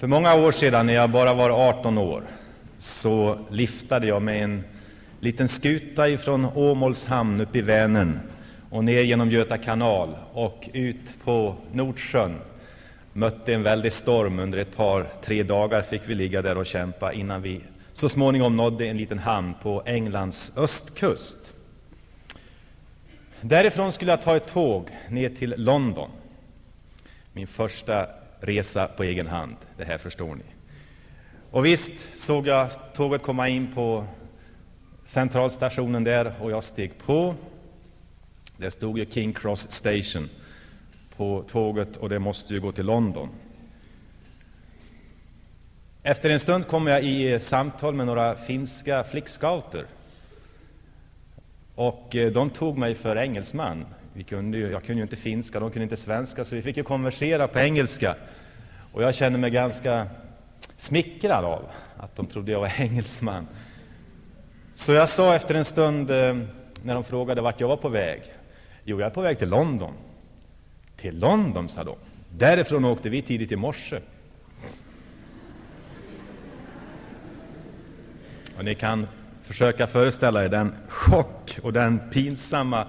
För många år sedan, när jag bara var 18 år, så liftade jag med en liten skuta ifrån Åmåls hamn uppe i Vänern och ner genom Göta kanal och ut på Nordsjön. Mötte en väldig storm. Under ett par, tre dagar fick vi ligga där och kämpa innan vi så småningom nådde en liten hamn på Englands östkust. Därifrån skulle jag ta ett tåg ner till London. Min första resa på egen hand. Det här förstår ni. Och visst såg jag tåget komma in på centralstationen där och jag steg på. Det stod ju King Cross Station på tåget och det måste ju gå till London. Efter en stund kom jag i samtal med några finska flickscouter. Och eh, de tog mig för engelsman. Vi kunde ju, jag kunde ju inte finska, de kunde inte svenska, så vi fick ju konversera på engelska. Och jag kände mig ganska smickrad av att de trodde jag var engelsman. Så jag sa efter en stund, eh, när de frågade vart jag var på väg, jo, jag är på väg till London. Till London, sa de. Därifrån åkte vi tidigt i morse. Och ni kan försöka föreställa er den chock och den pinsamma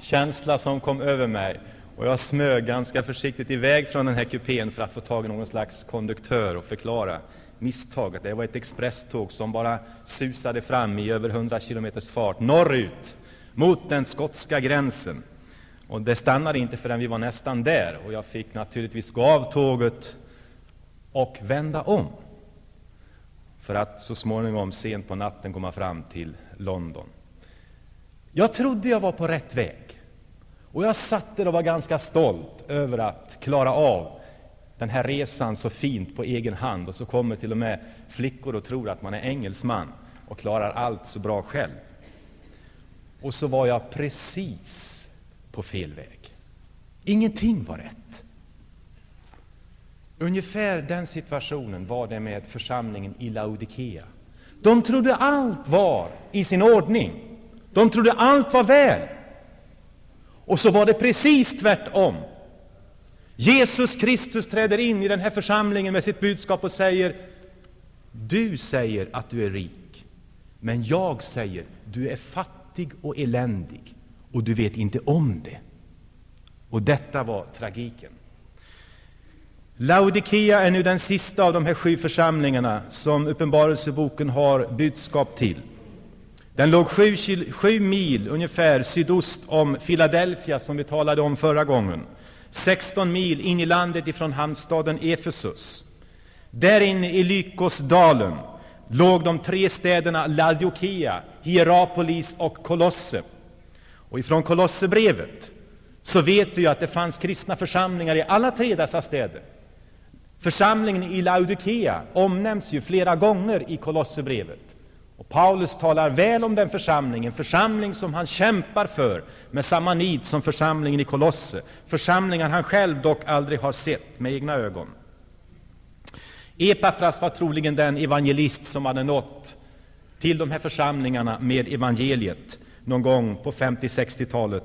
känsla som kom över mig. Och jag smög ganska försiktigt iväg från den här kupén för att få tag i någon slags konduktör och förklara misstaget. Det var ett expresståg som bara susade fram i över 100 kilometers fart norrut mot den skotska gränsen. Och det stannade inte förrän vi var nästan där, och jag fick naturligtvis gå av tåget och vända om för att så småningom sent på natten komma fram till London. Jag trodde jag var på rätt väg. Och jag satt där och var ganska stolt över att klara av den här resan så fint på egen hand. Och så kommer till och med flickor och tror att man är engelsman och klarar allt så bra själv. Och så var jag precis på fel väg. Ingenting var rätt. Ungefär den situationen var det med församlingen i Laodikea. De trodde allt var i sin ordning. De trodde allt var väl. Och så var det precis tvärtom. Jesus Kristus träder in i den här församlingen med sitt budskap och säger Du säger att du är rik, men jag säger du är fattig och eländig, och du vet inte om det. Och detta var tragiken. Laodikea är nu den sista av de här sju församlingarna som Uppenbarelseboken har budskap till. Den låg sju, sju mil ungefär sydost om Philadelphia, som vi talade om förra gången. 16 mil in i landet ifrån hamnstaden Efesus. Där inne i Lykosdalen låg de tre städerna Laodikea, Hierapolis och Kolosse. Och ifrån Kolossebrevet så vet vi ju att det fanns kristna församlingar i alla tre dessa städer. Församlingen i Laodikea omnämns ju flera gånger i Kolosserbrevet. Och Paulus talar väl om den församlingen, församling som han kämpar för med samma nit som församlingen i Kolosse, församlingar han själv dock aldrig har sett med egna ögon. Epafras var troligen den evangelist som hade nått till de här församlingarna med evangeliet någon gång på 50-60-talet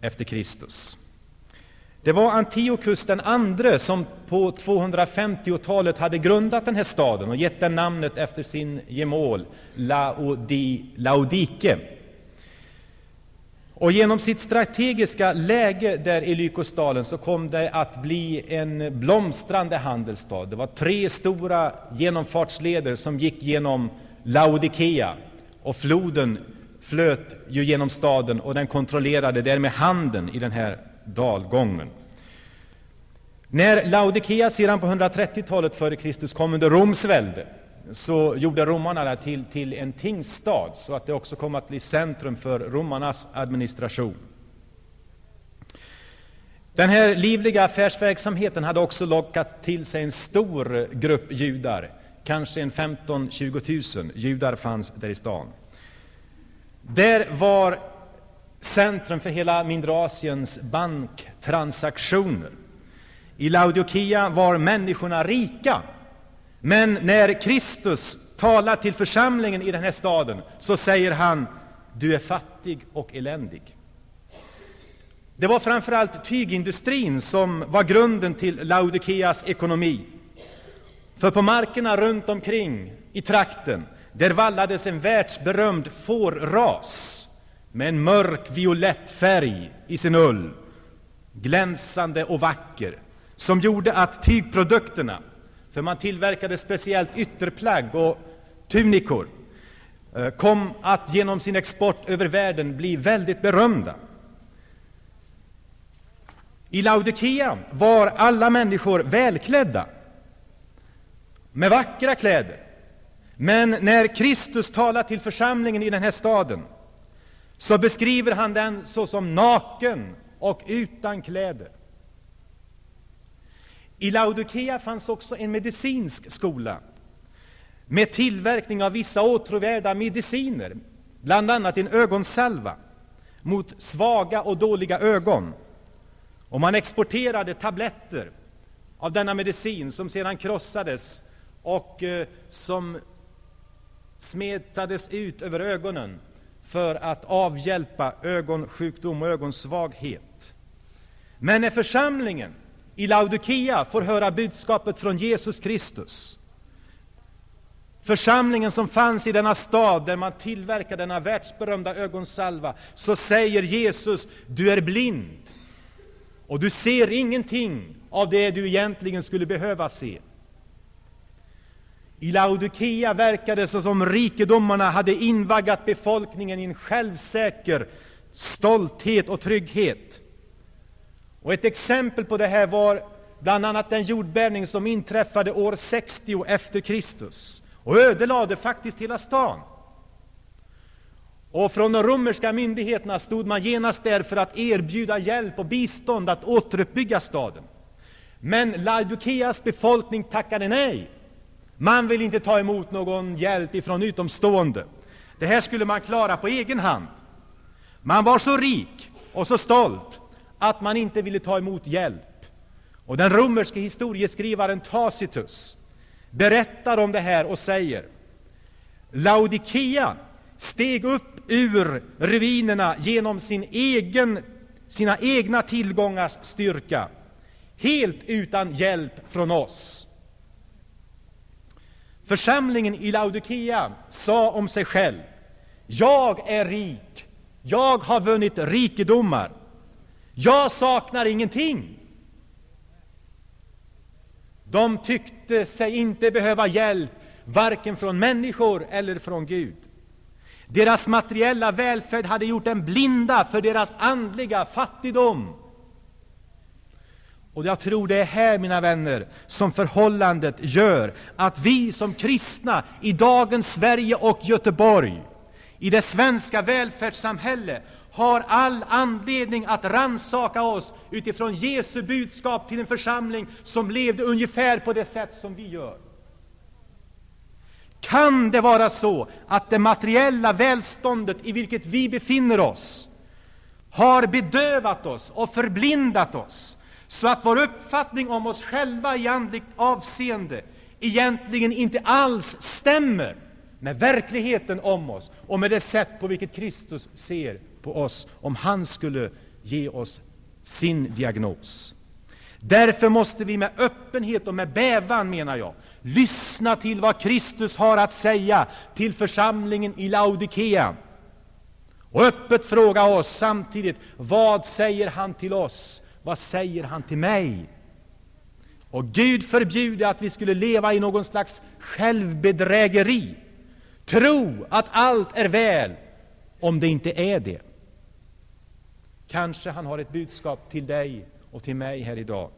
efter Kristus. Det var Antiochus den andre som på 250-talet hade grundat den här staden och gett den namnet efter sin gemål Laodi, Laodike. Och genom sitt strategiska läge där i Lykosdalen så kom det att bli en blomstrande handelsstad. Det var tre stora genomfartsleder som gick genom Laodikea, och floden flöt ju genom staden och den kontrollerade därmed handeln i den här dalgången. När Laodikea sedan på 130-talet före Kristus kom under Roms välde, så gjorde romarna det till, till en tingsstad, så att det också kom att bli centrum för romarnas administration. Den här livliga affärsverksamheten hade också lockat till sig en stor grupp judar. Kanske en 15-20 000 judar fanns där i stan. Där var centrum för hela mindre Asiens banktransaktioner. I Laodikea var människorna rika, men när Kristus talar till församlingen i den här staden så säger han du är fattig och eländig. Det var framför allt tygindustrin som var grunden till Laodikeas ekonomi. För på markerna runt omkring i trakten, där vallades en världsberömd fårras med en mörk violett färg i sin ull, glänsande och vacker, som gjorde att tygprodukterna, för man tillverkade speciellt ytterplagg och tunikor, eh, kom att genom sin export över världen bli väldigt berömda. I Laodikea var alla människor välklädda, med vackra kläder. Men när Kristus talar till församlingen i den här staden, så beskriver han den såsom naken och utan kläder. I Laodikea fanns också en medicinsk skola med tillverkning av vissa åtråvärda mediciner, bland annat en ögonsalva mot svaga och dåliga ögon. Och man exporterade tabletter av denna medicin som sedan krossades och eh, som smetades ut över ögonen för att avhjälpa ögonsjukdom och ögonsvaghet. Men när församlingen i Laodikea får höra budskapet från Jesus Kristus, församlingen som fanns i denna stad där man tillverkade denna världsberömda ögonsalva, så säger Jesus, du är blind och du ser ingenting av det du egentligen skulle behöva se. I Laodikea verkade det som om rikedomarna hade invaggat befolkningen i en självsäker stolthet och trygghet. Och ett exempel på det här var bland annat den jordbävning som inträffade år 60 efter Kristus och ödelade faktiskt hela stan. Och från de romerska myndigheterna stod man genast där för att erbjuda hjälp och bistånd att återuppbygga staden. Men Laodikeas befolkning tackade nej. Man vill inte ta emot någon hjälp ifrån utomstående. Det här skulle man klara på egen hand. Man var så rik och så stolt att man inte ville ta emot hjälp. Och den romerske historieskrivaren Tacitus berättar om det här och säger Laodikea steg upp ur ruinerna genom sin egen, sina egna tillgångars styrka, helt utan hjälp från oss. Församlingen i Laodikea sa om sig själv, jag är rik, jag har vunnit rikedomar, jag saknar ingenting. De tyckte sig inte behöva hjälp, varken från människor eller från Gud. Deras materiella välfärd hade gjort dem blinda för deras andliga fattigdom. Och jag tror det är här, mina vänner, som förhållandet gör att vi som kristna i dagens Sverige och Göteborg, i det svenska välfärdssamhället, har all anledning att ransaka oss utifrån Jesu budskap till en församling som levde ungefär på det sätt som vi gör. Kan det vara så att det materiella välståndet i vilket vi befinner oss har bedövat oss och förblindat oss så att vår uppfattning om oss själva i andligt avseende egentligen inte alls stämmer med verkligheten om oss och med det sätt på vilket Kristus ser på oss, om han skulle ge oss sin diagnos. Därför måste vi med öppenhet och med bävan, menar jag, lyssna till vad Kristus har att säga till församlingen i Laodikea och öppet fråga oss samtidigt, vad säger han till oss vad säger han till mig? Och Gud förbjude att vi skulle leva i någon slags självbedrägeri, tro att allt är väl, om det inte är det. Kanske han har ett budskap till dig och till mig här idag.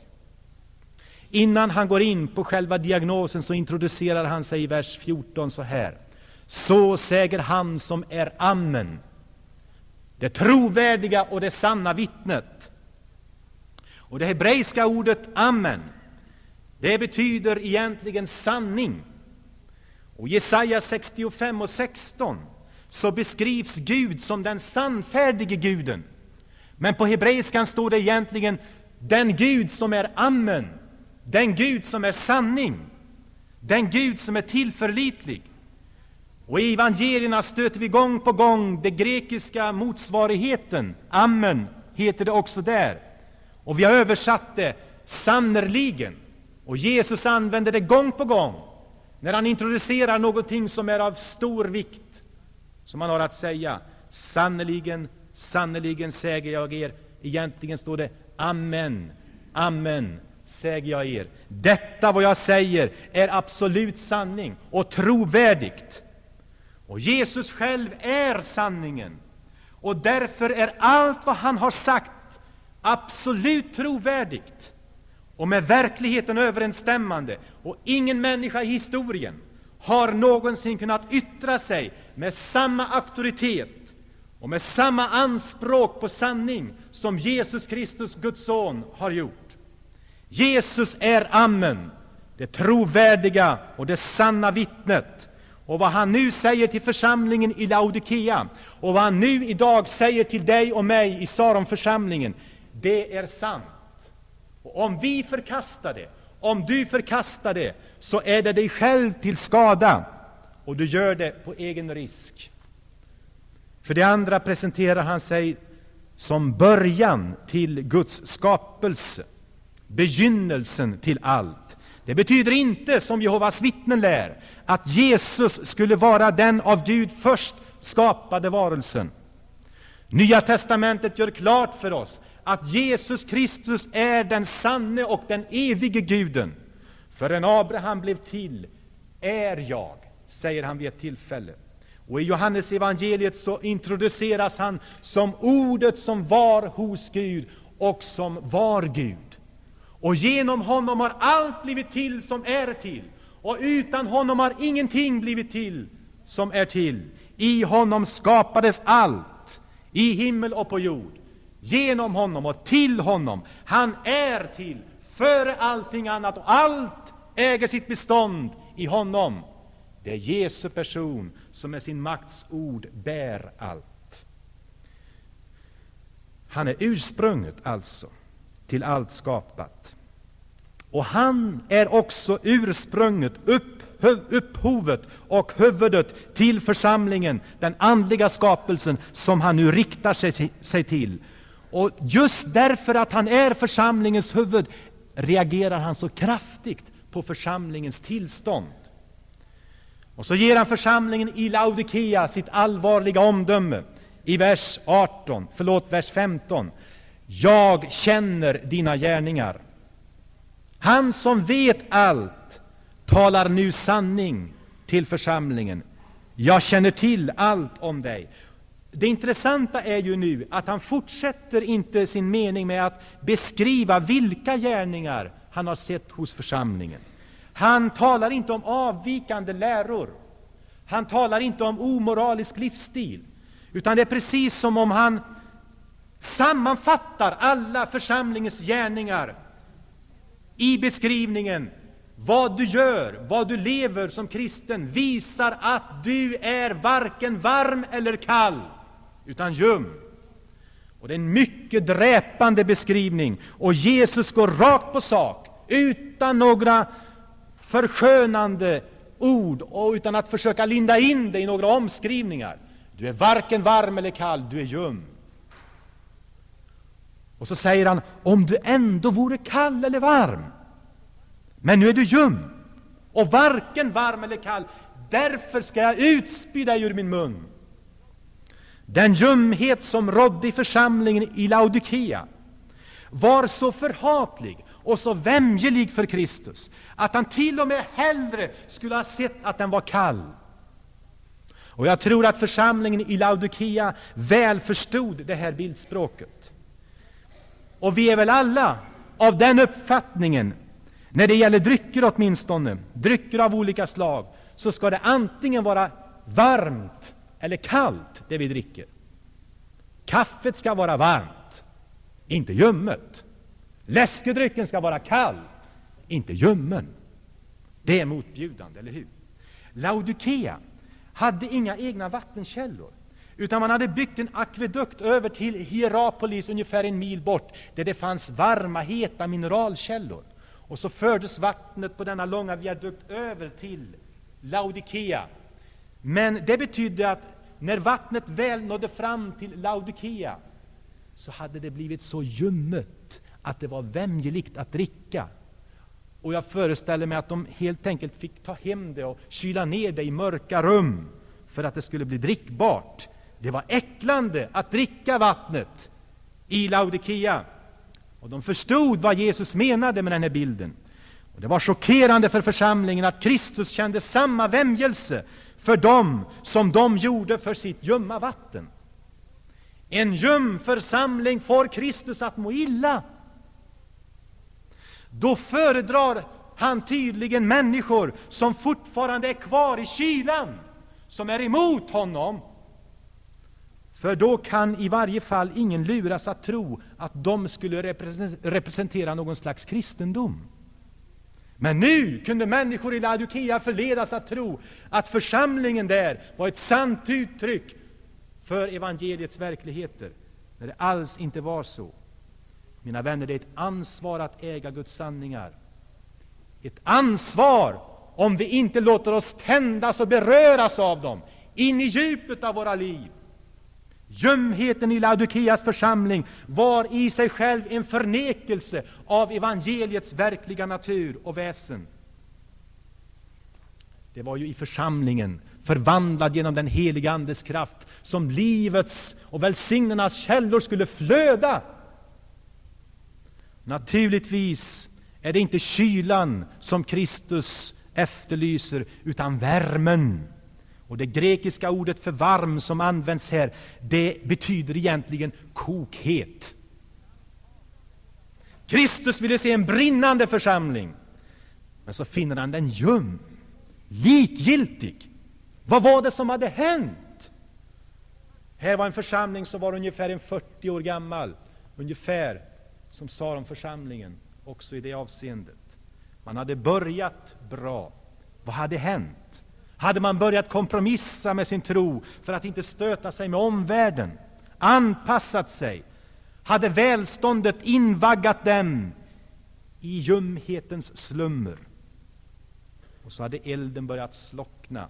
Innan han går in på själva diagnosen så introducerar han sig i vers 14 så här. Så säger han som är Amen, det trovärdiga och det sanna vittnet, och det hebreiska ordet amen, det betyder egentligen sanning. Och i Jesaja 65 och 16 så beskrivs Gud som den sannfärdige guden. Men på hebreiskan står det egentligen den Gud som är amen, den Gud som är sanning, den Gud som är tillförlitlig. Och i evangelierna stöter vi gång på gång den grekiska motsvarigheten, amen, heter det också där. Och vi har översatt det sannerligen. Och Jesus använder det gång på gång när han introducerar någonting som är av stor vikt, som han har att säga. Sannerligen, sannerligen säger jag er. Egentligen står det Amen, Amen, säger jag er. Detta vad jag säger är absolut sanning och trovärdigt. Och Jesus själv är sanningen. Och därför är allt vad han har sagt absolut trovärdigt och med verkligheten överensstämmande. Och ingen människa i historien har någonsin kunnat yttra sig med samma auktoritet och med samma anspråk på sanning som Jesus Kristus, Guds son, har gjort. Jesus är Amen, det trovärdiga och det sanna vittnet. Och vad han nu säger till församlingen i Laodikea och vad han nu idag säger till dig och mig i Saronförsamlingen, det är sant. Och om vi förkastar det, om du förkastar det, så är det dig själv till skada, och du gör det på egen risk. För det andra presenterar han sig som början till Guds skapelse, begynnelsen till allt. Det betyder inte, som Jehovas vittnen lär, att Jesus skulle vara den av Gud först skapade varelsen. Nya testamentet gör klart för oss att Jesus Kristus är den sanne och den evige Guden. Förrän Abraham blev till är jag, säger han vid ett tillfälle. Och i Johannes evangeliet så introduceras han som Ordet som var hos Gud och som var Gud. Och genom honom har allt blivit till som är till, och utan honom har ingenting blivit till som är till. I honom skapades allt, i himmel och på jord, genom honom och till honom. Han är till före allting annat, och allt äger sitt bestånd i honom. Det är Jesu person som med sin makts ord bär allt. Han är ursprunget, alltså, till allt skapat. Och han är också ursprunget, upp, upphovet och huvudet till församlingen, den andliga skapelsen som han nu riktar sig, sig till. Och just därför att han är församlingens huvud reagerar han så kraftigt på församlingens tillstånd. Och så ger han församlingen i Laodikea sitt allvarliga omdöme i vers 18, förlåt, vers 15. Jag känner dina gärningar. Han som vet allt talar nu sanning till församlingen. Jag känner till allt om dig. Det intressanta är ju nu att han fortsätter inte sin mening med att beskriva vilka gärningar han har sett hos församlingen. Han talar inte om avvikande läror. Han talar inte om omoralisk livsstil. Utan det är precis som om han sammanfattar alla församlingens gärningar i beskrivningen vad du gör, vad du lever som kristen, visar att du är varken varm eller kall, utan ljum. Och det är en mycket dräpande beskrivning, och Jesus går rakt på sak, utan några förskönande ord och utan att försöka linda in det i några omskrivningar. Du är varken varm eller kall, du är ljum. Och så säger han, om du ändå vore kall eller varm, men nu är du ljum och varken varm eller kall, därför ska jag utspy dig ur min mun. Den ljumhet som rådde i församlingen i Laodikea var så förhatlig och så vämjelig för Kristus att han till och med hellre skulle ha sett att den var kall. Och jag tror att församlingen i Laodikea väl förstod det här bildspråket. Och vi är väl alla av den uppfattningen, när det gäller drycker åtminstone, drycker av olika slag, så ska det antingen vara varmt eller kallt, det vi dricker. Kaffet ska vara varmt, inte ljummet. Läskedrycken ska vara kall, inte ljummen. Det är motbjudande, eller hur? Laodikea hade inga egna vattenkällor, utan man hade byggt en akvedukt över till Hierapolis, ungefär en mil bort, där det fanns varma, heta mineralkällor. Och så fördes vattnet på denna långa viadukt över till Laodikea. Men det betydde att när vattnet väl nådde fram till Laodikea, så hade det blivit så ljummet att det var vämjeligt att dricka. Och jag föreställer mig att de helt enkelt fick ta hem det och kyla ner det i mörka rum för att det skulle bli drickbart. Det var äcklande att dricka vattnet i Laodikea. Och de förstod vad Jesus menade med den här bilden. Och det var chockerande för församlingen att Kristus kände samma vämjelse för dem som de gjorde för sitt ljumma vatten. En ljum församling får Kristus att må illa. Då föredrar han tydligen människor som fortfarande är kvar i kylan, som är emot honom. För då kan i varje fall ingen luras att tro att de skulle representera någon slags kristendom. Men nu kunde människor i Laodikea förledas att tro att församlingen där var ett sant uttryck för evangeliets verkligheter, när det alls inte var så. Mina vänner, det är ett ansvar att äga Guds sanningar. Ett ansvar om vi inte låter oss tändas och beröras av dem in i djupet av våra liv. Ljumheten i Laodikeas församling var i sig själv en förnekelse av evangeliets verkliga natur och väsen. Det var ju i församlingen, förvandlad genom den heliga Andes kraft, som livets och välsignelsernas källor skulle flöda. Naturligtvis är det inte kylan som Kristus efterlyser, utan värmen. Och Det grekiska ordet för varm som används här, det betyder egentligen kokhet. Kristus ville se en brinnande församling, men så finner han den ljum, likgiltig. Vad var det som hade hänt? Här var en församling som var ungefär en 40 år gammal, ungefär som sa om församlingen, också i det avseendet. Man hade börjat bra. Vad hade hänt? Hade man börjat kompromissa med sin tro för att inte stöta sig med omvärlden, anpassat sig, hade välståndet invaggat dem i ljumhetens slummer. Och så hade elden börjat slockna.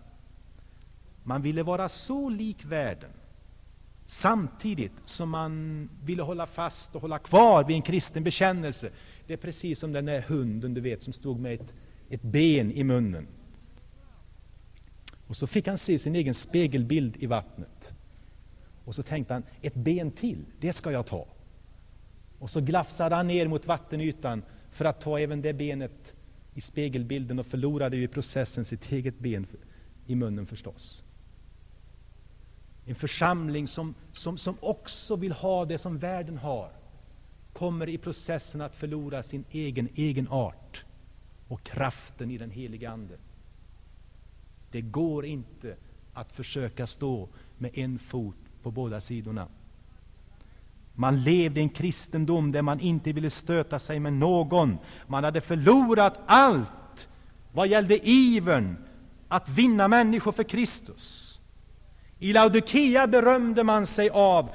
Man ville vara så lik världen, samtidigt som man ville hålla fast och hålla kvar vid en kristen bekännelse. Det är precis som den där hunden, du vet, som stod med ett, ett ben i munnen. Och så fick han se sin egen spegelbild i vattnet. Och så tänkte han, ett ben till, det ska jag ta. Och så glafsade han ner mot vattenytan för att ta även det benet i spegelbilden och förlorade i processen sitt eget ben i munnen förstås. En församling som, som, som också vill ha det som världen har kommer i processen att förlora sin egen, egen art och kraften i den heliga Ande. Det går inte att försöka stå med en fot på båda sidorna. Man levde i en kristendom där man inte ville stöta sig med någon. Man hade förlorat allt vad gällde ivern att vinna människor för Kristus. I Laodikea berömde man sig av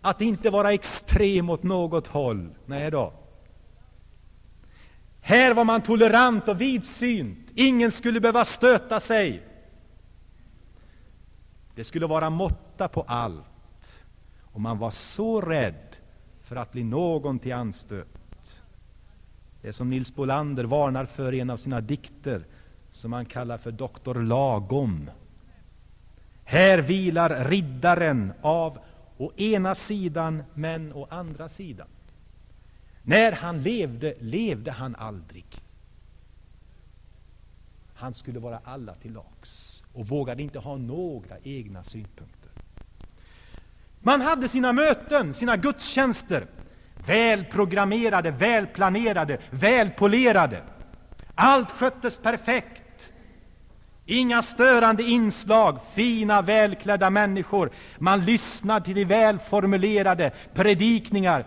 att inte vara extrem åt något håll. Nej då. Här var man tolerant och vidsynt. Ingen skulle behöva stöta sig. Det skulle vara måtta på allt. Och man var så rädd för att bli någon till anstöt. Det är som Nils Bolander varnar för i en av sina dikter, som han kallar för Doktor Lagom. Här vilar riddaren av å ena sidan, men å andra sidan. När han levde, levde han aldrig. Han skulle vara alla till lags och vågade inte ha några egna synpunkter. Man hade sina möten, sina gudstjänster, välprogrammerade, välplanerade, välpolerade. Allt sköttes perfekt. Inga störande inslag, fina, välklädda människor. Man lyssnade till de välformulerade predikningar,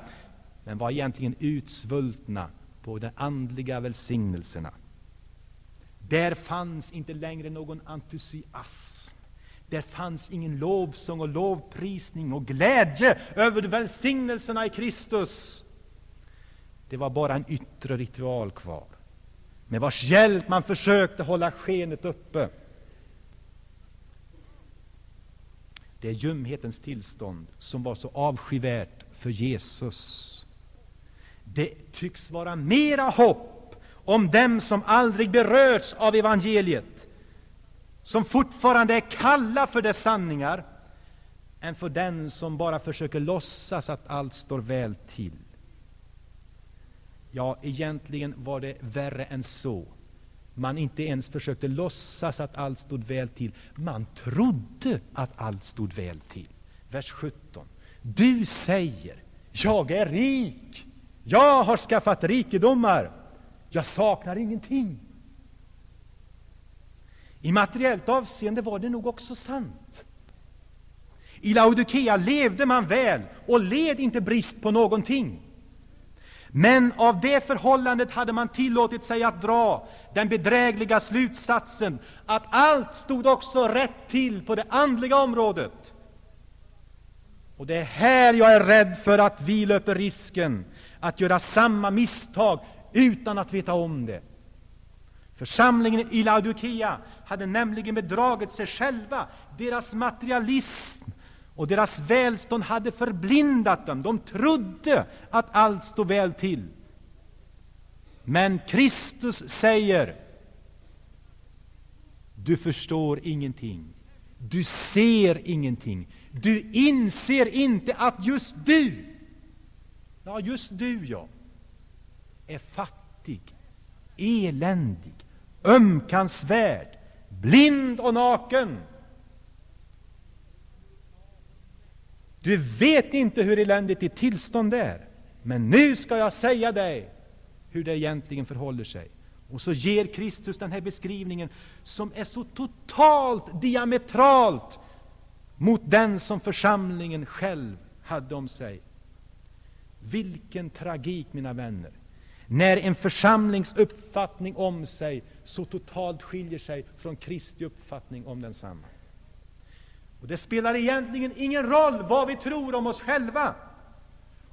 men var egentligen utsvultna på de andliga välsignelserna. Där fanns inte längre någon entusiasm. Där fanns ingen lovsång och lovprisning och glädje över välsignelserna i Kristus. Det var bara en yttre ritual kvar med vars hjälp man försökte hålla skenet uppe. Det är ljumhetens tillstånd som var så avskyvärt för Jesus. Det tycks vara mera hopp om dem som aldrig berörts av evangeliet, som fortfarande är kalla för dess sanningar, än för den som bara försöker låtsas att allt står väl till. Ja, egentligen var det värre än så. Man inte ens försökte låtsas att allt stod väl till. Man trodde att allt stod väl till. Vers 17. Du säger, jag är rik. Jag har skaffat rikedomar. Jag saknar ingenting. I materiellt avseende var det nog också sant. I Laodikea levde man väl och led inte brist på någonting. Men av det förhållandet hade man tillåtit sig att dra den bedrägliga slutsatsen att allt stod också rätt till på det andliga området. Och det är här jag är rädd för att vi löper risken att göra samma misstag utan att veta om det. Församlingen i Laodikea hade nämligen bedragit sig själva. Deras materialism och deras välstånd hade förblindat dem. De trodde att allt stod väl till. Men Kristus säger Du förstår ingenting. Du ser ingenting. Du inser inte att just du, ja, just du, ja, är fattig, eländig, ömkansvärd, blind och naken. Du vet inte hur eländigt ditt tillstånd är, men nu ska jag säga dig hur det egentligen förhåller sig. Och så ger Kristus den här beskrivningen som är så totalt diametralt mot den som församlingen själv hade om sig. Vilken tragik, mina vänner, när en församlings uppfattning om sig så totalt skiljer sig från Kristi uppfattning om densamma. Och Det spelar egentligen ingen roll vad vi tror om oss själva,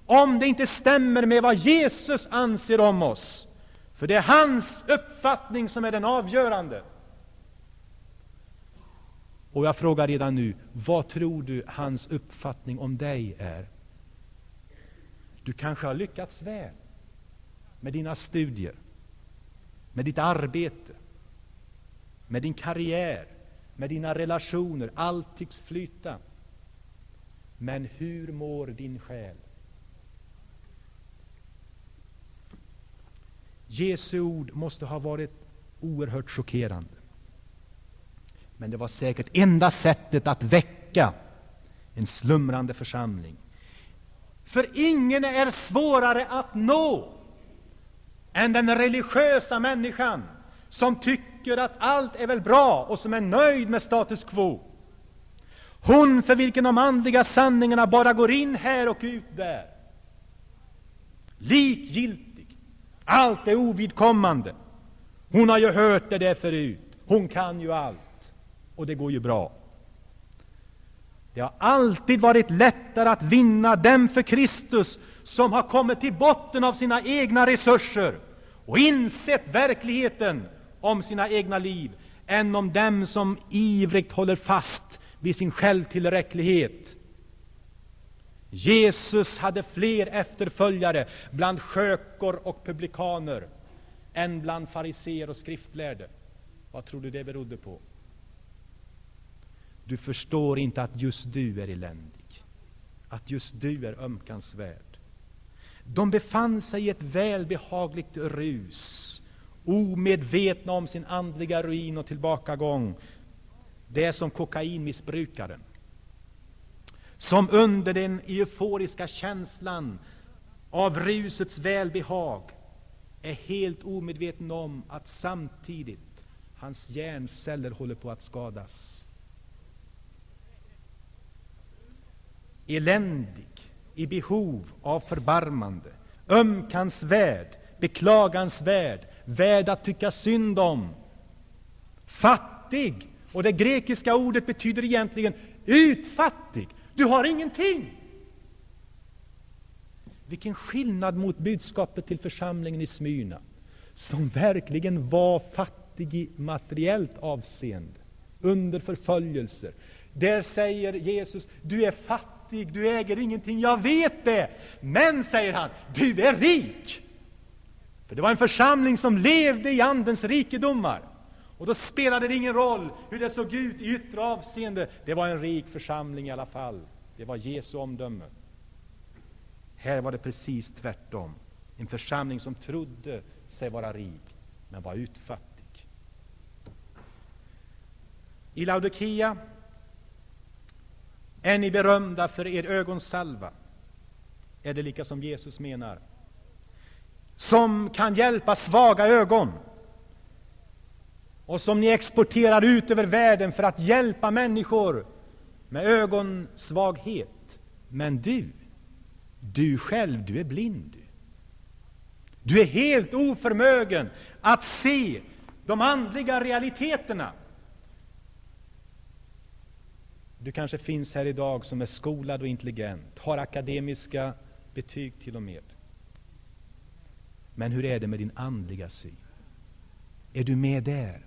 om det inte stämmer med vad Jesus anser om oss. För det är hans uppfattning som är den avgörande. Och jag frågar redan nu, vad tror du hans uppfattning om dig är? Du kanske har lyckats väl med dina studier, med ditt arbete, med din karriär, med dina relationer. Allt tycks flyta. Men hur mår din själ? Jesu ord måste ha varit oerhört chockerande. Men det var säkert enda sättet att väcka en slumrande församling. För ingen är svårare att nå än den religiösa människan som tycker att allt är väl bra och som är nöjd med status quo. Hon för vilken de andliga sanningarna bara går in här och ut där. Likgiltig. Allt är ovidkommande. Hon har ju hört det där förut. Hon kan ju allt. Och det går ju bra. Det har alltid varit lättare att vinna dem för Kristus som har kommit till botten av sina egna resurser och insett verkligheten om sina egna liv än om dem som ivrigt håller fast vid sin självtillräcklighet. Jesus hade fler efterföljare bland skökor och publikaner än bland fariseer och skriftlärde. Vad tror du det berodde på? Du förstår inte att just du är eländig, att just du är ömkansvärd. De befann sig i ett välbehagligt rus, omedvetna om sin andliga ruin och tillbakagång. Det är som kokainmissbrukaren, som under den euforiska känslan av rusets välbehag är helt omedveten om att samtidigt hans hjärnceller håller på att skadas. eländig, i behov av förbarmande, ömkansvärd, beklagansvärd, värd att tycka synd om, fattig. Och det grekiska ordet betyder egentligen utfattig. Du har ingenting. Vilken skillnad mot budskapet till församlingen i Smyrna, som verkligen var fattig i materiellt avseende, under förföljelser. Där säger Jesus, du är fattig fattig, du äger ingenting. Jag vet det. Men, säger han, du är rik. För det var en församling som levde i Andens rikedomar. Och då spelade det ingen roll hur det såg ut i yttre avseende. Det var en rik församling i alla fall. Det var Jesu omdöme. Här var det precis tvärtom. En församling som trodde sig vara rik, men var utfattig. I Laodikea är ni berömda för er ögonsalva, är det lika som Jesus menar, som kan hjälpa svaga ögon och som ni exporterar ut över världen för att hjälpa människor med ögonsvaghet. Men du, du själv, du är blind. Du. är helt oförmögen att se de andliga realiteterna. Du kanske finns här idag som är skolad och intelligent, har akademiska betyg till och med. Men hur är det med din andliga syn? Är du med där?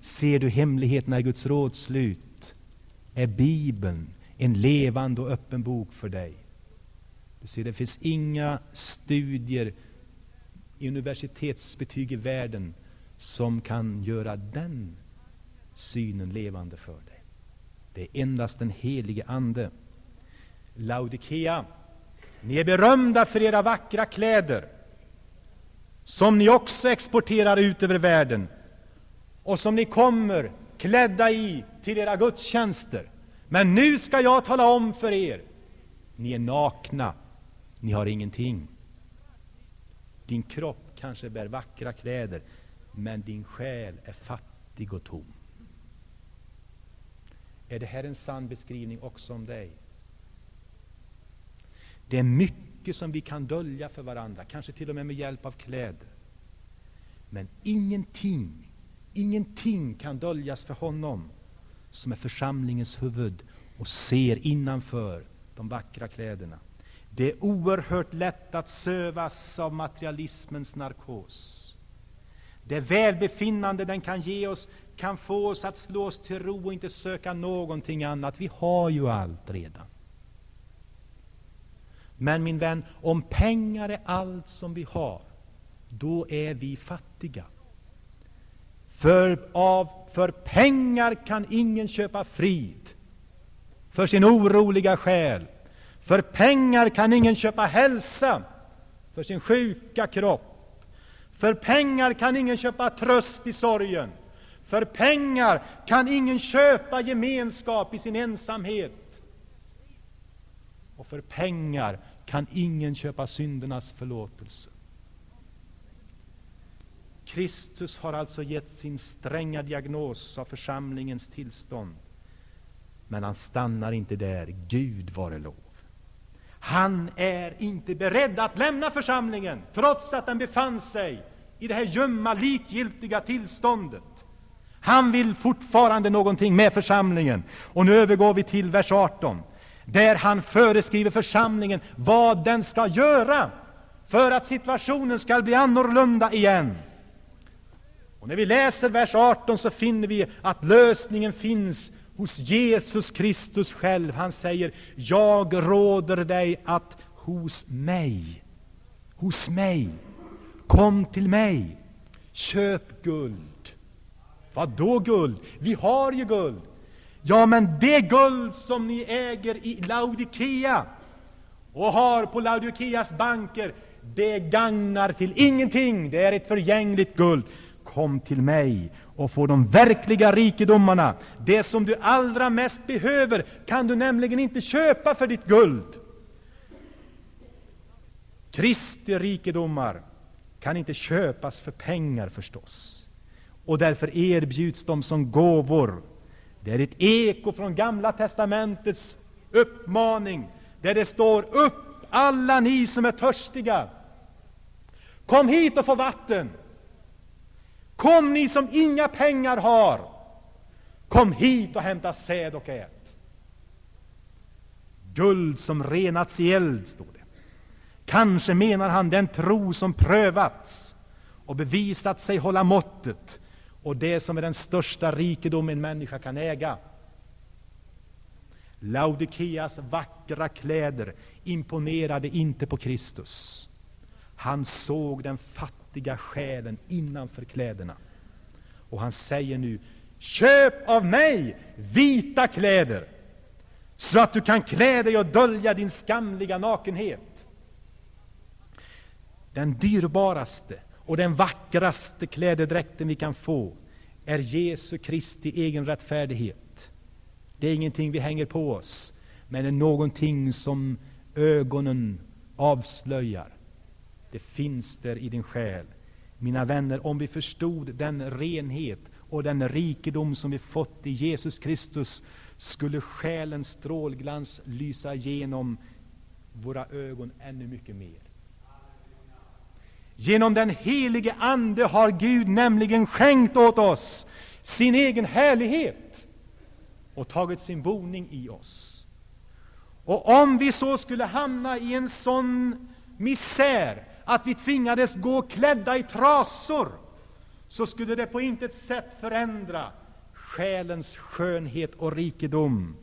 Ser du hemligheterna i Guds råds slut? Är Bibeln en levande och öppen bok för dig? Du ser, det finns inga studier, universitetsbetyg i världen som kan göra den synen levande för dig. Det är endast den helige Ande. Laodikea, ni är berömda för era vackra kläder, som ni också exporterar ut över världen och som ni kommer klädda i till era gudstjänster. Men nu skall jag tala om för er, ni är nakna, ni har ingenting. Din kropp kanske bär vackra kläder, men din själ är fattig och tom. Är det här en sann beskrivning också om dig? Det är mycket som vi kan dölja för varandra, kanske till och med med hjälp av kläder. Men ingenting, ingenting kan döljas för honom som är församlingens huvud och ser innanför de vackra kläderna. Det är oerhört lätt att sövas av materialismens narkos. Det välbefinnande den kan ge oss kan få oss att slå oss till ro och inte söka någonting annat. Vi har ju allt redan. Men min vän, om pengar är allt som vi har, då är vi fattiga. För, av, för pengar kan ingen köpa frid för sin oroliga själ. För pengar kan ingen köpa hälsa för sin sjuka kropp. För pengar kan ingen köpa tröst i sorgen. För pengar kan ingen köpa gemenskap i sin ensamhet. Och för pengar kan ingen köpa syndernas förlåtelse. Kristus har alltså gett sin stränga diagnos av församlingens tillstånd. Men han stannar inte där. Gud vare lov. Han är inte beredd att lämna församlingen, trots att den befann sig i det här ljumma, likgiltiga tillståndet. Han vill fortfarande någonting med församlingen. Och nu övergår vi till vers 18, där han föreskriver församlingen vad den ska göra för att situationen skall bli annorlunda igen. Och när vi läser vers 18 så finner vi att lösningen finns hos Jesus Kristus själv. Han säger, jag råder dig att hos mig, hos mig, kom till mig, köp guld. Vad då guld? Vi har ju guld. Ja, men det guld som ni äger i Laodikea och har på Laodikeas banker, det gagnar till ingenting. Det är ett förgängligt guld. Kom till mig och få de verkliga rikedomarna. Det som du allra mest behöver kan du nämligen inte köpa för ditt guld. Kristi rikedomar kan inte köpas för pengar förstås. Och därför erbjuds de som gåvor. Det är ett eko från Gamla testamentets uppmaning, där det står upp alla ni som är törstiga. Kom hit och få vatten. Kom ni som inga pengar har. Kom hit och hämta säd och ät. Guld som renats i eld, står det. Kanske menar han den tro som prövats och bevisat sig hålla måttet och det som är den största rikedom en människa kan äga. Laodikeas vackra kläder imponerade inte på Kristus. Han såg den fattiga själen innanför kläderna. Och han säger nu, köp av mig vita kläder, så att du kan klä dig och dölja din skamliga nakenhet. Den dyrbaraste och den vackraste klädedräkten vi kan få är Jesu Kristi egen rättfärdighet. Det är ingenting vi hänger på oss, men det är någonting som ögonen avslöjar. Det finns där i din själ. Mina vänner, om vi förstod den renhet och den rikedom som vi fått i Jesus Kristus, skulle själens strålglans lysa igenom våra ögon ännu mycket mer. Genom den helige Ande har Gud nämligen skänkt åt oss sin egen härlighet och tagit sin boning i oss. Och om vi så skulle hamna i en sån misär att vi tvingades gå klädda i trasor, så skulle det på intet sätt förändra själens skönhet och rikedom,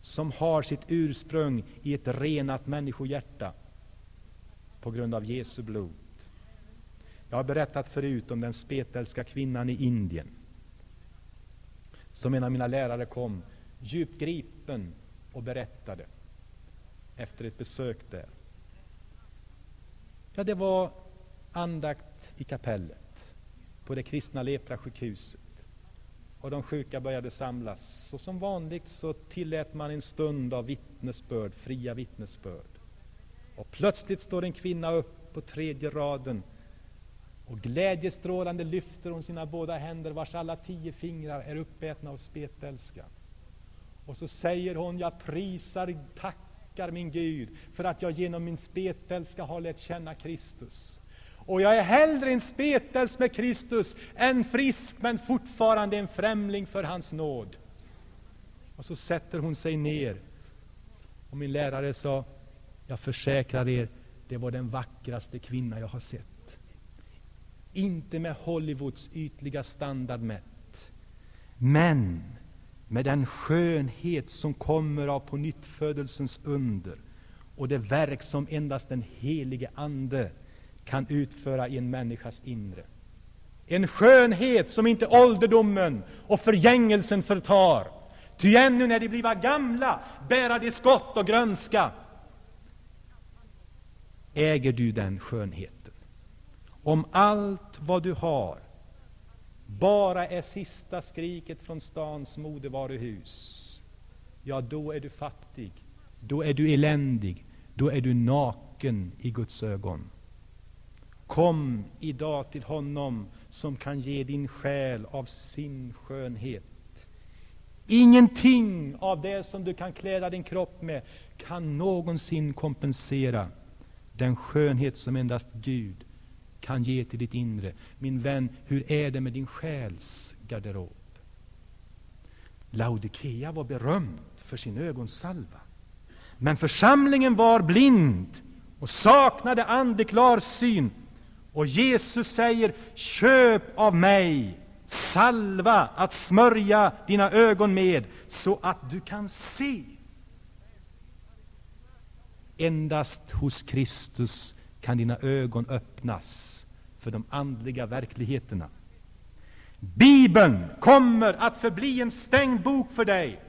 som har sitt ursprung i ett renat människohjärta på grund av Jesu blod. Jag har berättat förut om den spetälska kvinnan i Indien, som en av mina lärare kom djupt gripen och berättade efter ett besök där. Ja, det var andakt i kapellet på det kristna leprasjukhuset. Och de sjuka började samlas. Och som vanligt så tillät man en stund av vittnesbörd, fria vittnesbörd. Och plötsligt står en kvinna upp på tredje raden och glädjestrålande lyfter hon sina båda händer, vars alla tio fingrar är uppätna av spetälska. Och så säger hon, jag prisar, tack! Tackar min Gud för att jag genom min spetälska har lärt känna Kristus. Och jag är hellre en spetälsk med Kristus än frisk, men fortfarande en främling för hans nåd. Och så sätter hon sig ner. Och min lärare sa, jag försäkrar er, det var den vackraste kvinna jag har sett. Inte med Hollywoods ytliga standard mätt, men med den skönhet som kommer av på nyttfödelsens under och det verk som endast den helige Ande kan utföra i en människas inre. En skönhet som inte ålderdomen och förgängelsen förtar. Ty ännu när de bliva gamla bära de skott och grönska. Äger du den skönheten? Om allt vad du har bara är sista skriket från stans modevaruhus, ja, då är du fattig, då är du eländig, då är du naken i Guds ögon. Kom idag till honom som kan ge din själ av sin skönhet. Ingenting av det som du kan kläda din kropp med kan någonsin kompensera den skönhet som endast Gud kan ge till ditt inre. Min vän, hur är det med din själs garderob? Laodikea var berömd för sin ögonsalva. Men församlingen var blind och saknade andeklar syn. Och Jesus säger, köp av mig salva att smörja dina ögon med, så att du kan se. Endast hos Kristus kan dina ögon öppnas för de andliga verkligheterna. Bibeln kommer att förbli en stängd bok för dig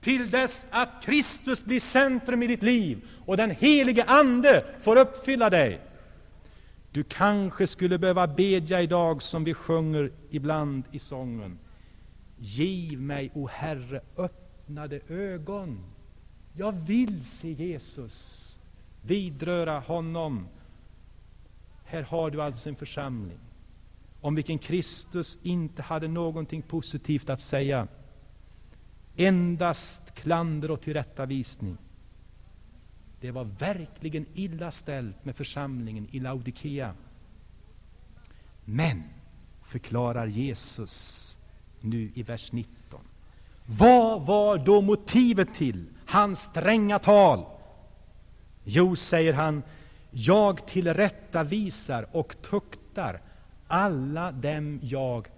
till dess att Kristus blir centrum i ditt liv och den helige Ande får uppfylla dig. Du kanske skulle behöva bedja idag, som vi sjunger ibland i sången. Giv mig, o Herre, öppnade ögon. Jag vill se Jesus, vidröra honom. Här har du alltså en församling om vilken Kristus inte hade någonting positivt att säga. Endast klander och tillrättavisning. Det var verkligen illa ställt med församlingen i Laodikea. Men, förklarar Jesus nu i vers 19, vad var då motivet till hans stränga tal? Jo, säger han, jag tillrättavisar och tuktar alla dem jag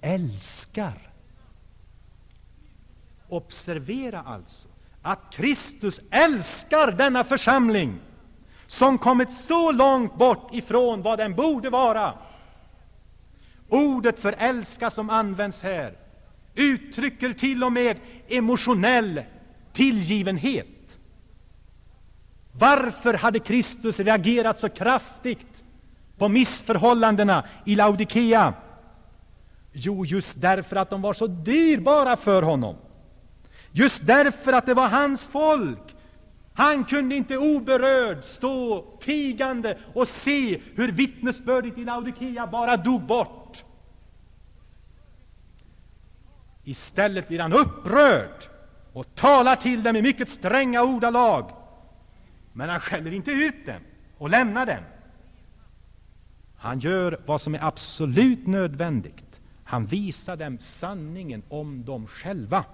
älskar. Observera alltså att Kristus älskar denna församling som kommit så långt bort ifrån vad den borde vara. Ordet för älska som används här uttrycker till och med emotionell tillgivenhet. Varför hade Kristus reagerat så kraftigt på missförhållandena i Laodikea? Jo, just därför att de var så dyrbara för honom. Just därför att det var hans folk. Han kunde inte oberörd stå tigande och se hur vittnesbördet i Laodikea bara dog bort. Istället blir han upprörd och talar till dem i mycket stränga ordalag. Men han skäller inte ut dem och lämnar dem. Han gör vad som är absolut nödvändigt. Han visar dem sanningen om dem själva.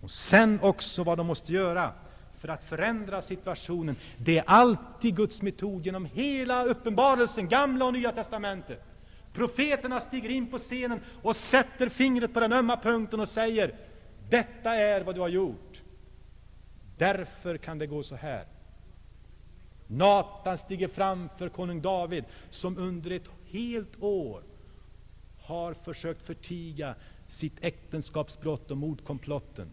Och sen också vad de måste göra för att förändra situationen. Det är alltid Guds metod genom hela uppenbarelsen, Gamla och Nya testamentet. Profeterna stiger in på scenen och sätter fingret på den ömma punkten och säger Detta är vad du har gjort. Därför kan det gå så här. Natan stiger fram för konung David, som under ett helt år har försökt förtiga sitt äktenskapsbrott och mordkomplotten.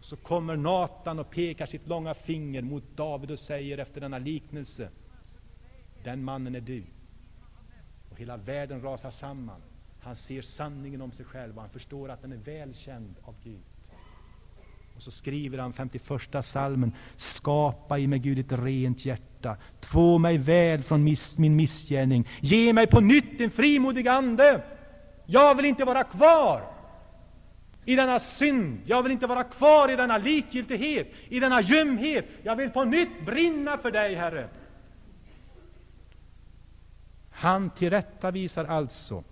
Så kommer Natan och pekar sitt långa finger mot David och säger efter denna liknelse Den mannen är du. Och hela världen rasar samman. Han ser sanningen om sig själv och han förstår att den är välkänd av Gud. Och så skriver han 51 salmen Skapa i mig, Gud, ett rent hjärta. Två mig väl från miss, min missgärning. Ge mig på nytt en frimodig ande. Jag vill inte vara kvar i denna synd. Jag vill inte vara kvar i denna likgiltighet, i denna ljumhet. Jag vill på nytt brinna för dig, Herre. Han tillrättavisar alltså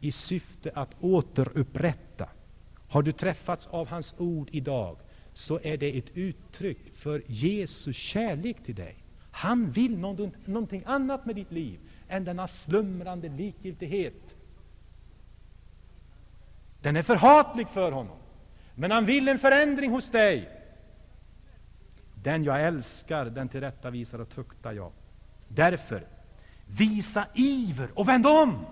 i syfte att återupprätta. Har du träffats av hans ord idag, så är det ett uttryck för Jesu kärlek till dig. Han vill någonting annat med ditt liv än denna slumrande likgiltighet. Den är förhatlig för honom, men han vill en förändring hos dig. Den jag älskar, den tillrättavisar och tuktar jag. Därför, visa iver och vänd om!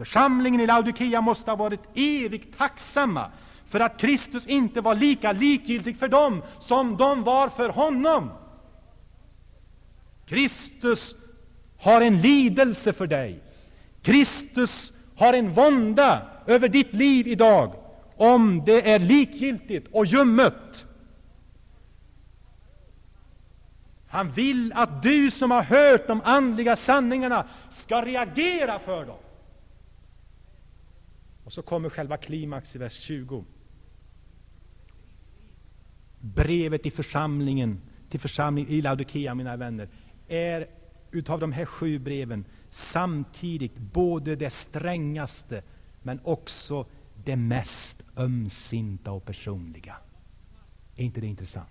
Församlingen i Laodikea måste ha varit evigt tacksamma för att Kristus inte var lika likgiltig för dem som de var för honom. Kristus har en lidelse för dig. Kristus har en vånda över ditt liv idag, om det är likgiltigt och ljummet. Han vill att du som har hört de andliga sanningarna ska reagera för dem. Och så kommer själva klimax i vers 20. Brevet till församlingen, till församlingen i Laodikea, mina vänner, är utav de här sju breven samtidigt både det strängaste men också det mest ömsinta och personliga. Är inte det intressant?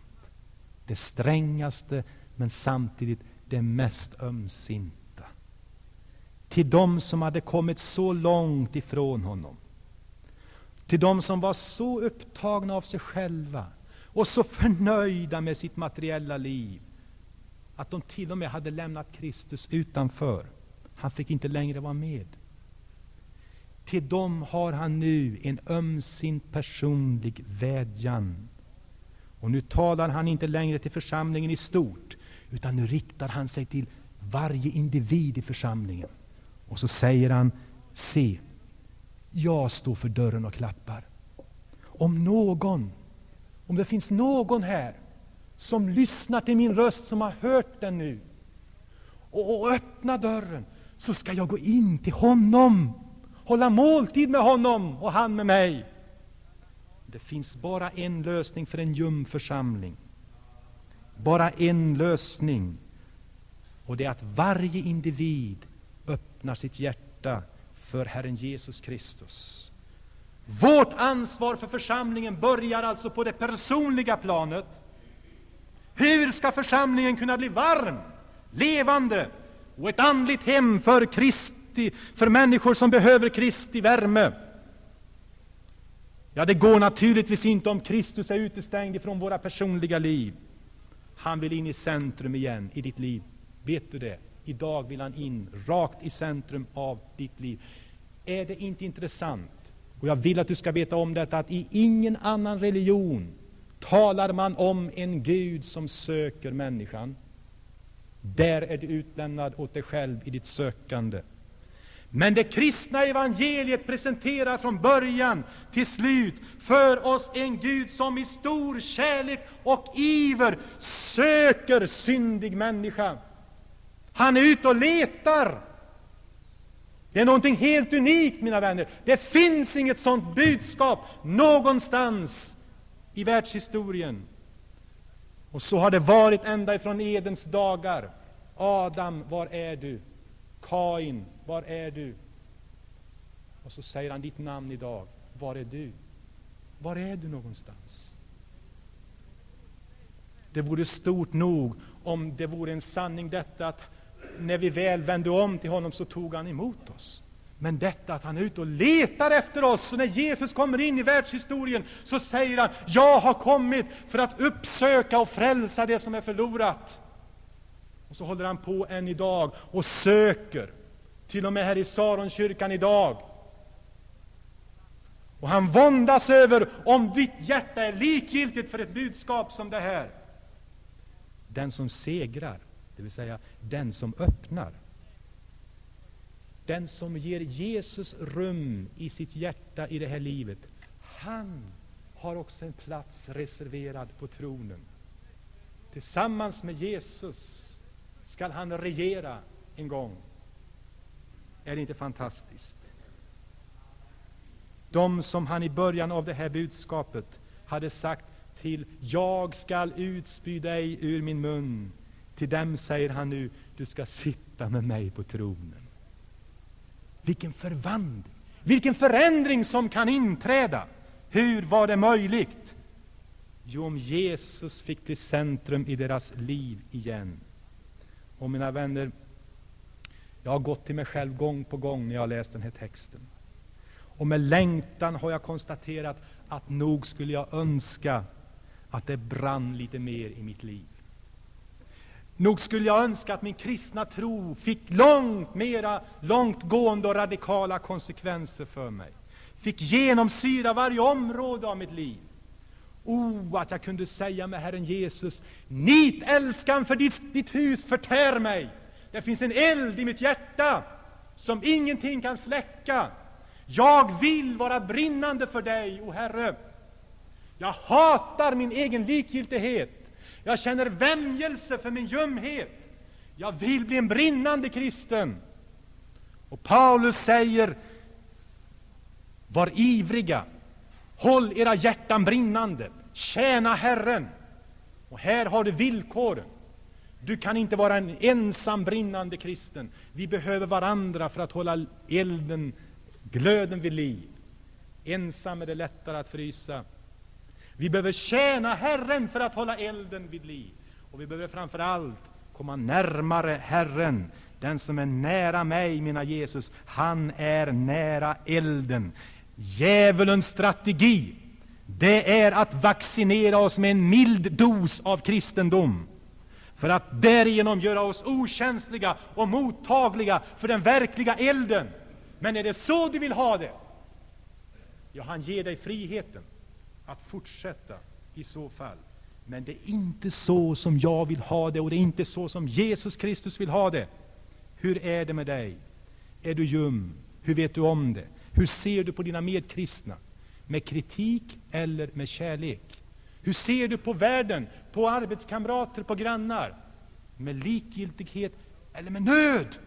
Det strängaste, men samtidigt det mest ömsinta. Till dem som hade kommit så långt ifrån honom. Till dem som var så upptagna av sig själva och så förnöjda med sitt materiella liv att de till och med hade lämnat Kristus utanför. Han fick inte längre vara med. Till dem har han nu en ömsint personlig vädjan. Och nu talar han inte längre till församlingen i stort, utan nu riktar han sig till varje individ i församlingen. Och så säger han, se, jag står för dörren och klappar. Om någon, om det finns någon här som lyssnar till min röst, som har hört den nu, och, och öppnar dörren, så ska jag gå in till honom hålla måltid med honom och han med mig. Det finns bara en lösning för en ljum församling. Bara en lösning. Och det är att varje individ öppnar sitt hjärta för Herren Jesus Kristus. Vårt ansvar för församlingen börjar alltså på det personliga planet. Hur ska församlingen kunna bli varm, levande och ett andligt hem för Kristi, för människor som behöver Kristi värme. Ja, det går naturligtvis inte om Kristus är utestängd ifrån våra personliga liv. Han vill in i centrum igen i ditt liv. Vet du det? Idag vill han in rakt i centrum av ditt liv. Är det inte intressant? Och jag vill att du ska veta om detta, att i ingen annan religion talar man om en Gud som söker människan. Där är du utlämnad åt dig själv i ditt sökande. Men det kristna evangeliet presenterar från början till slut för oss en Gud som i stor kärlek och iver söker syndig människa. Han är ute och letar. Det är någonting helt unikt, mina vänner. Det finns inget sådant budskap någonstans i världshistorien. Och så har det varit ända ifrån Edens dagar. Adam, var är du? Kain, var är du? Och så säger han ditt namn idag. Var är du? Var är du någonstans? Det vore stort nog om det vore en sanning detta att när vi väl vände om till honom så tog han emot oss. Men detta att han är ute och letar efter oss, och när Jesus kommer in i världshistorien så säger han, jag har kommit för att uppsöka och frälsa det som är förlorat. Och så håller han på än idag och söker, till och med här i Saronkyrkan idag. Och han våndas över om ditt hjärta är likgiltigt för ett budskap som det här. Den som segrar, det vill säga den som öppnar, den som ger Jesus rum i sitt hjärta i det här livet, han har också en plats reserverad på tronen. Tillsammans med Jesus skall han regera en gång. Är det inte fantastiskt? De som han i början av det här budskapet hade sagt till ”Jag skall utspy dig ur min mun”, till dem säger han nu ”Du ska sitta med mig på tronen”. Vilken förvandling, vilken förändring som kan inträda! Hur var det möjligt? Jo, om Jesus fick bli centrum i deras liv igen. Och mina vänner, jag har gått till mig själv gång på gång när jag har läst den här texten. Och med längtan har jag konstaterat att nog skulle jag önska att det brann lite mer i mitt liv. Nog skulle jag önska att min kristna tro fick långt mera långtgående och radikala konsekvenser för mig. Fick genomsyra varje område av mitt liv. O, att jag kunde säga med Herren Jesus, nit älskan för ditt, ditt hus förtär mig. Det finns en eld i mitt hjärta som ingenting kan släcka. Jag vill vara brinnande för dig, o Herre. Jag hatar min egen likgiltighet. Jag känner vämjelse för min ljumhet. Jag vill bli en brinnande kristen. Och Paulus säger, var ivriga, håll era hjärtan brinnande, tjäna Herren. Och här har du villkoren. Du kan inte vara en ensam brinnande kristen. Vi behöver varandra för att hålla elden, glöden vid liv. Ensam är det lättare att frysa. Vi behöver tjäna Herren för att hålla elden vid liv. Och vi behöver framför allt komma närmare Herren. Den som är nära mig, mina Jesus, han är nära elden. Djävulens strategi, det är att vaccinera oss med en mild dos av kristendom för att därigenom göra oss okänsliga och mottagliga för den verkliga elden. Men är det så du vill ha det? Ja, han ger dig friheten att fortsätta i så fall. Men det är inte så som jag vill ha det, och det är inte så som Jesus Kristus vill ha det. Hur är det med dig? Är du ljum? Hur vet du om det? Hur ser du på dina medkristna? Med kritik eller med kärlek? Hur ser du på världen, på arbetskamrater, på grannar? Med likgiltighet eller med nöd?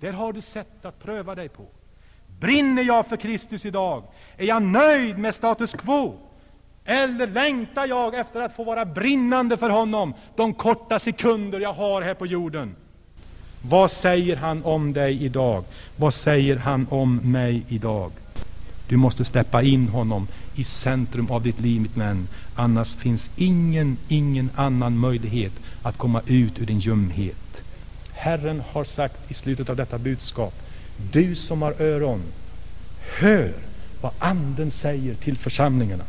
Där har du sätt att pröva dig på. Brinner jag för Kristus idag? Är jag nöjd med status quo? Eller längtar jag efter att få vara brinnande för honom de korta sekunder jag har här på jorden? Vad säger han om dig idag? Vad säger han om mig idag? Du måste släppa in honom i centrum av ditt liv, mitt vän. Annars finns ingen, ingen annan möjlighet att komma ut ur din ljumhet. Herren har sagt i slutet av detta budskap, du som har öron, hör vad Anden säger till församlingarna.